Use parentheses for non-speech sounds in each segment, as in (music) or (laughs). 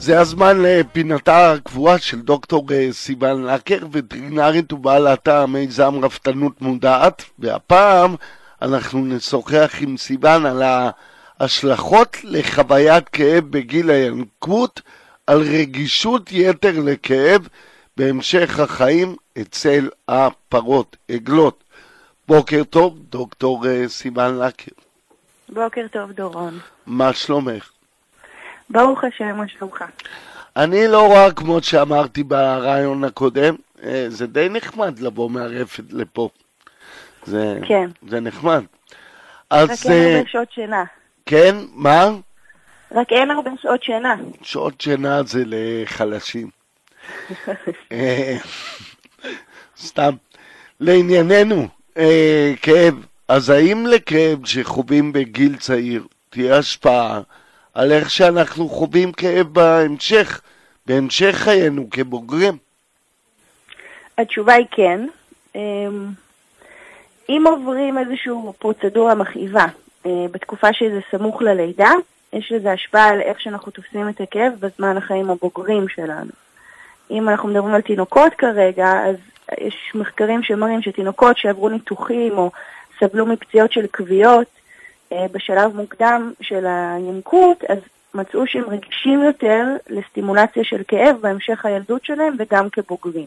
זה הזמן לפינתה הקבועה של דוקטור אה, סיוון לקר, וטרינרית ובעלת המיזם רפתנות מודעת, והפעם אנחנו נשוחח עם סיוון על ההשלכות לחוויית כאב בגיל הינקות, על רגישות יתר לכאב בהמשך החיים אצל הפרות, עגלות. בוקר טוב, דוקטור אה, סיוון לקר. בוקר טוב, דורון. מה שלומך? ברוך השם, מה שלומך? אני לא רואה כמו שאמרתי ברעיון הקודם, אה, זה די נחמד לבוא מהרפת לפה. זה, כן. זה נחמד. רק אז אין אה, הרבה שעות שינה. כן, מה? רק אין הרבה שעות שינה. שעות שינה זה לחלשים. (laughs) אה, סתם. לענייננו, אה, כאב. אז האם לכאב שחווים בגיל צעיר תהיה השפעה על איך שאנחנו חווים כאב בהמשך, בהמשך חיינו כבוגרים? התשובה היא כן. אמ, אם עוברים איזושהי פרוצדורה מכאיבה אה, בתקופה שזה סמוך ללידה, יש לזה השפעה על איך שאנחנו תופסים את הכאב בזמן החיים הבוגרים שלנו. אם אנחנו מדברים על תינוקות כרגע, אז יש מחקרים שמראים שתינוקות שעברו ניתוחים או סבלו מפציעות של כוויות בשלב מוקדם של הינקות, אז מצאו שהם רגישים יותר לסטימולציה של כאב בהמשך הילדות שלהם וגם כבוגרים.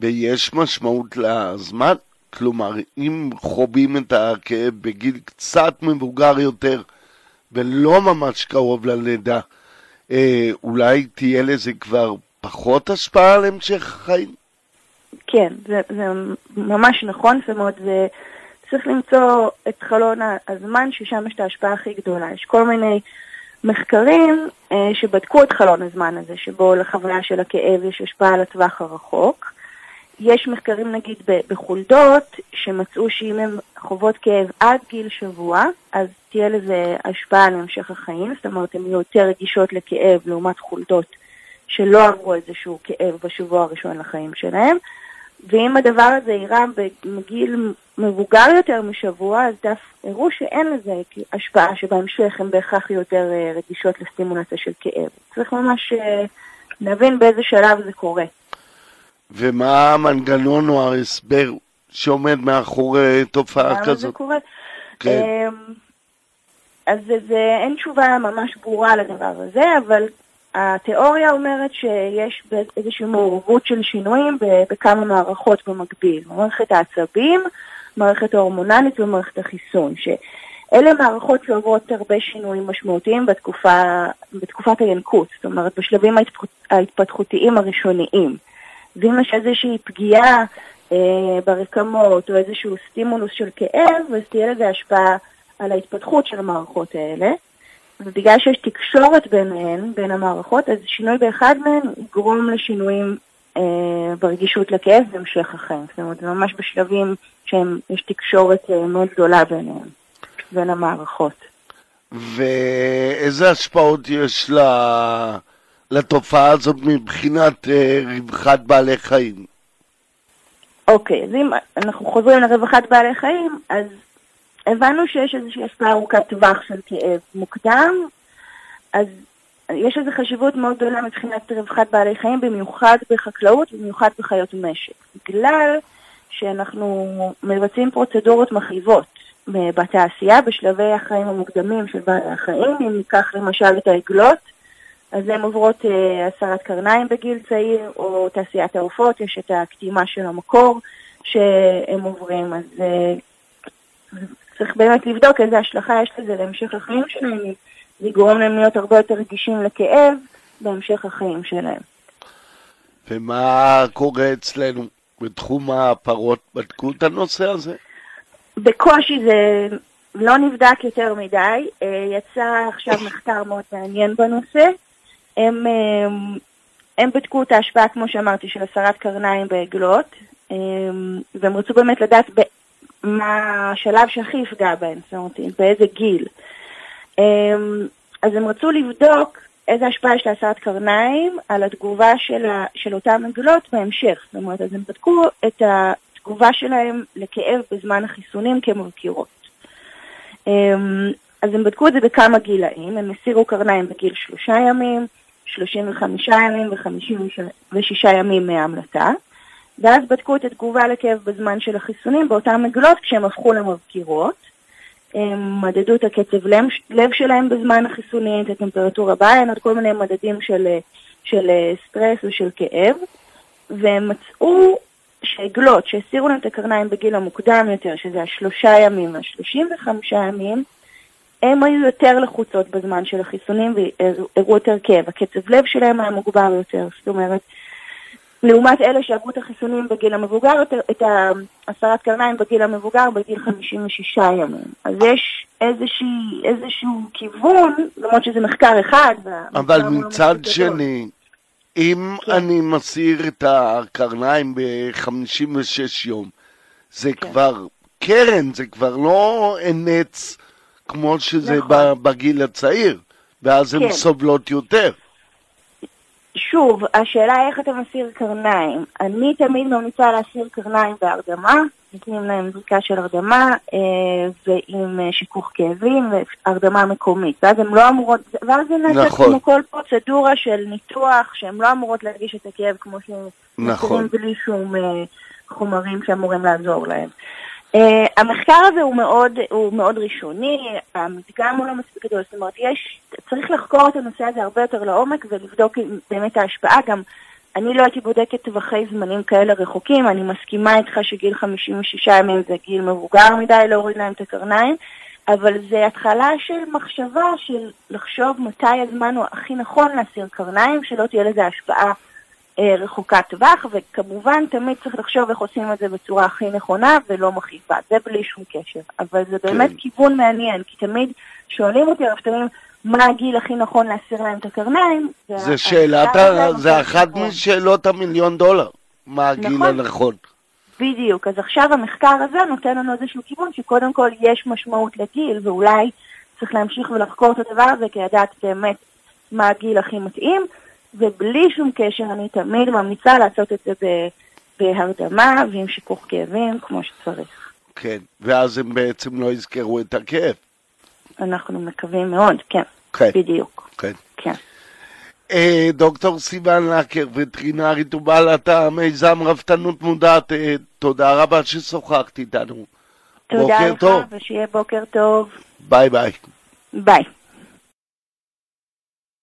ויש משמעות לזמן? כלומר, אם חווים את הכאב בגיל קצת מבוגר יותר ולא ממש קרוב ללידה, אה, אולי תהיה לזה כבר פחות השפעה על המשך החיים? כן, זה, זה ממש נכון, זאת אומרת, זה, צריך למצוא את חלון הזמן ששם יש את ההשפעה הכי גדולה. יש כל מיני מחקרים אה, שבדקו את חלון הזמן הזה, שבו לחוויה של הכאב יש השפעה על הטווח הרחוק. יש מחקרים נגיד בחולדות, שמצאו שאם הן חוות כאב עד גיל שבוע, אז תהיה לזה השפעה על המשך החיים, זאת אומרת הן יהיו יותר רגישות לכאב לעומת חולדות שלא עברו איזשהו כאב בשבוע הראשון לחיים שלהם. ואם הדבר הזה אירע בגיל מבוגר יותר משבוע, אז דף הראו שאין לזה השפעה שבהמשך הן בהכרח יותר אה, רגישות לסטימולציה של כאב. צריך ממש אה, להבין באיזה שלב זה קורה. ומה המנגנון או ההסבר שעומד מאחורי תופעה למה זה כזאת? קורה? כן. אמ, אז זה, זה, אין תשובה ממש ברורה לדבר הזה, אבל התיאוריה אומרת שיש איזושהי מעורבות של שינויים בכמה מערכות במקביל. מערכת העצבים, מערכת ההורמונלית ומערכת החיסון, שאלה מערכות שעוברות הרבה שינויים משמעותיים בתקופה, בתקופת הינקות, זאת אומרת בשלבים ההתפתח, ההתפתחותיים הראשוניים. ואם יש איזושהי פגיעה אה, ברקמות או איזשהו סטימולוס של כאב, אז תהיה לזה השפעה על ההתפתחות של המערכות האלה. ובגלל שיש תקשורת ביניהן, בין המערכות, אז שינוי באחד מהן יגרום לשינויים אה, ברגישות לכאב בהמשך החיים. זאת אומרת, זה ממש בשלבים שיש תקשורת אה, מאוד גדולה ביניהם, בין המערכות. ואיזה השפעות יש ל- לתופעה הזאת מבחינת אה, רווחת בעלי חיים? אוקיי, אז אם אנחנו חוזרים לרווחת בעלי חיים, אז הבנו שיש איזושהי השפעה ארוכת טווח של כאב מוקדם, אז יש לזה חשיבות מאוד גדולה מבחינת רווחת בעלי חיים, במיוחד בחקלאות ובמיוחד בחיות משק. בגלל שאנחנו מבצעים פרוצדורות מכאיבות בתעשייה בשלבי החיים המוקדמים של בעלי החיים, אם ניקח למשל את העגלות, אז הן עוברות אה, הסרת קרניים בגיל צעיר, או תעשיית העופות, יש את הקטימה של המקור שהם עוברים, אז אה, צריך באמת לבדוק איזה השלכה יש לזה להמשך החיים שלהם, זה יגרום להם להיות הרבה יותר רגישים לכאב בהמשך החיים שלהם. ומה קורה אצלנו בתחום הפרות? בדקו את הנושא הזה? בקושי זה לא נבדק יותר מדי, אה, יצא עכשיו (coughs) מחקר מאוד מעניין בנושא. הם, אה, הם בדקו את ההשפעה, כמו שאמרתי, של הסרת קרניים בעגלות, אה, והם רצו באמת לדעת מה השלב שהכי יפגע בהם, זאת אומרת, באיזה גיל. אז הם רצו לבדוק איזה השפעה יש להסרת קרניים על התגובה של, ה, של אותן עגלות בהמשך. זאת אומרת, אז הם בדקו את התגובה שלהם לכאב בזמן החיסונים כמזכירות. אז הם בדקו את זה בכמה גילאים, הם הסירו קרניים בגיל שלושה ימים, 35 ימים ו-56 ימים מההמלטה, ואז בדקו את התגובה לכאב בזמן של החיסונים באותן עגלות כשהם הפכו למבקירות. הם מדדו את הקצב לב, לב שלהם בזמן החיסונים, את הטמפרטורה בעין, עוד כל מיני מדדים של, של סטרס ושל כאב, והם מצאו שעגלות שהסירו להם את הקרניים בגיל המוקדם יותר, שזה השלושה ימים והשלושים וחמישה ימים, הם היו יותר לחוצות בזמן של החיסונים והראו יותר כאב. הקצב לב שלהם היה מוגבר יותר, זאת אומרת, לעומת אלה שעברו את החיסונים בגיל המבוגר, את הסרת קרניים בגיל המבוגר בגיל 56 ימים. אז יש איזושהי, איזשהו כיוון, למרות שזה מחקר אחד. אבל מצד שני, אם כן. אני מסיר את הקרניים ב-56 יום, זה כן. כבר קרן, זה כבר לא נץ כמו שזה נכון. בגיל הצעיר, ואז כן. הן סובלות יותר. שוב, השאלה היא איך אתה מסיר קרניים. אני תמיד ממליצה להסיר קרניים בהרדמה, נותנים להם זריקה של הרדמה אה, ועם אה, שיכוך כאבים והרדמה מקומית. ואז הן לא אמורות, ואז זה נעשה נכון. כמו כל פרוצדורה של ניתוח, שהן לא אמורות להרגיש את הכאב כמו שהם נכון. בלי שום אה, חומרים שאמורים לעזור להם. Uh, המחקר הזה הוא מאוד, הוא מאוד ראשוני, המדגם הוא לא מספיק גדול, זאת אומרת, יש, צריך לחקור את הנושא הזה הרבה יותר לעומק ולבדוק באמת ההשפעה. גם אני לא הייתי בודקת טווחי זמנים כאלה רחוקים, אני מסכימה איתך שגיל 56 ימים זה גיל מבוגר מדי להוריד להם את הקרניים, אבל זה התחלה של מחשבה של לחשוב מתי הזמן הוא הכי נכון להסיר קרניים, שלא תהיה לזה השפעה אה, רחוקת טווח, וכמובן תמיד צריך לחשוב איך עושים את זה בצורה הכי נכונה ולא מכאיבה, זה בלי שום קשר. אבל זה באמת כן. כיוון מעניין, כי תמיד שואלים אותי הרפתנים, מה הגיל הכי נכון להסיר להם את הקרניים? זה שאלת, ה... זה אחת משאלות המיליון דולר, מה הגיל נכון. הנכון. בדיוק, אז עכשיו המחקר הזה נותן לנו איזשהו כיוון שקודם כל יש משמעות לגיל, ואולי צריך להמשיך ולחקור את הדבר הזה, כי לדעת באמת מה הגיל הכי מתאים. ובלי שום קשר אני תמיד ממליצה לעשות את זה בהרדמה ועם שיכוך כאבים כמו שצריך. כן, ואז הם בעצם לא יזכרו את הכאב. אנחנו מקווים מאוד, כן, כן. בדיוק. כן. כן. אה, דוקטור סיוון לקר, וטרינרית ובעלת המיזם רפתנות מודעת, אה, תודה רבה ששוחחת איתנו. תודה לך, טוב. ושיהיה בוקר טוב. ביי ביי. ביי.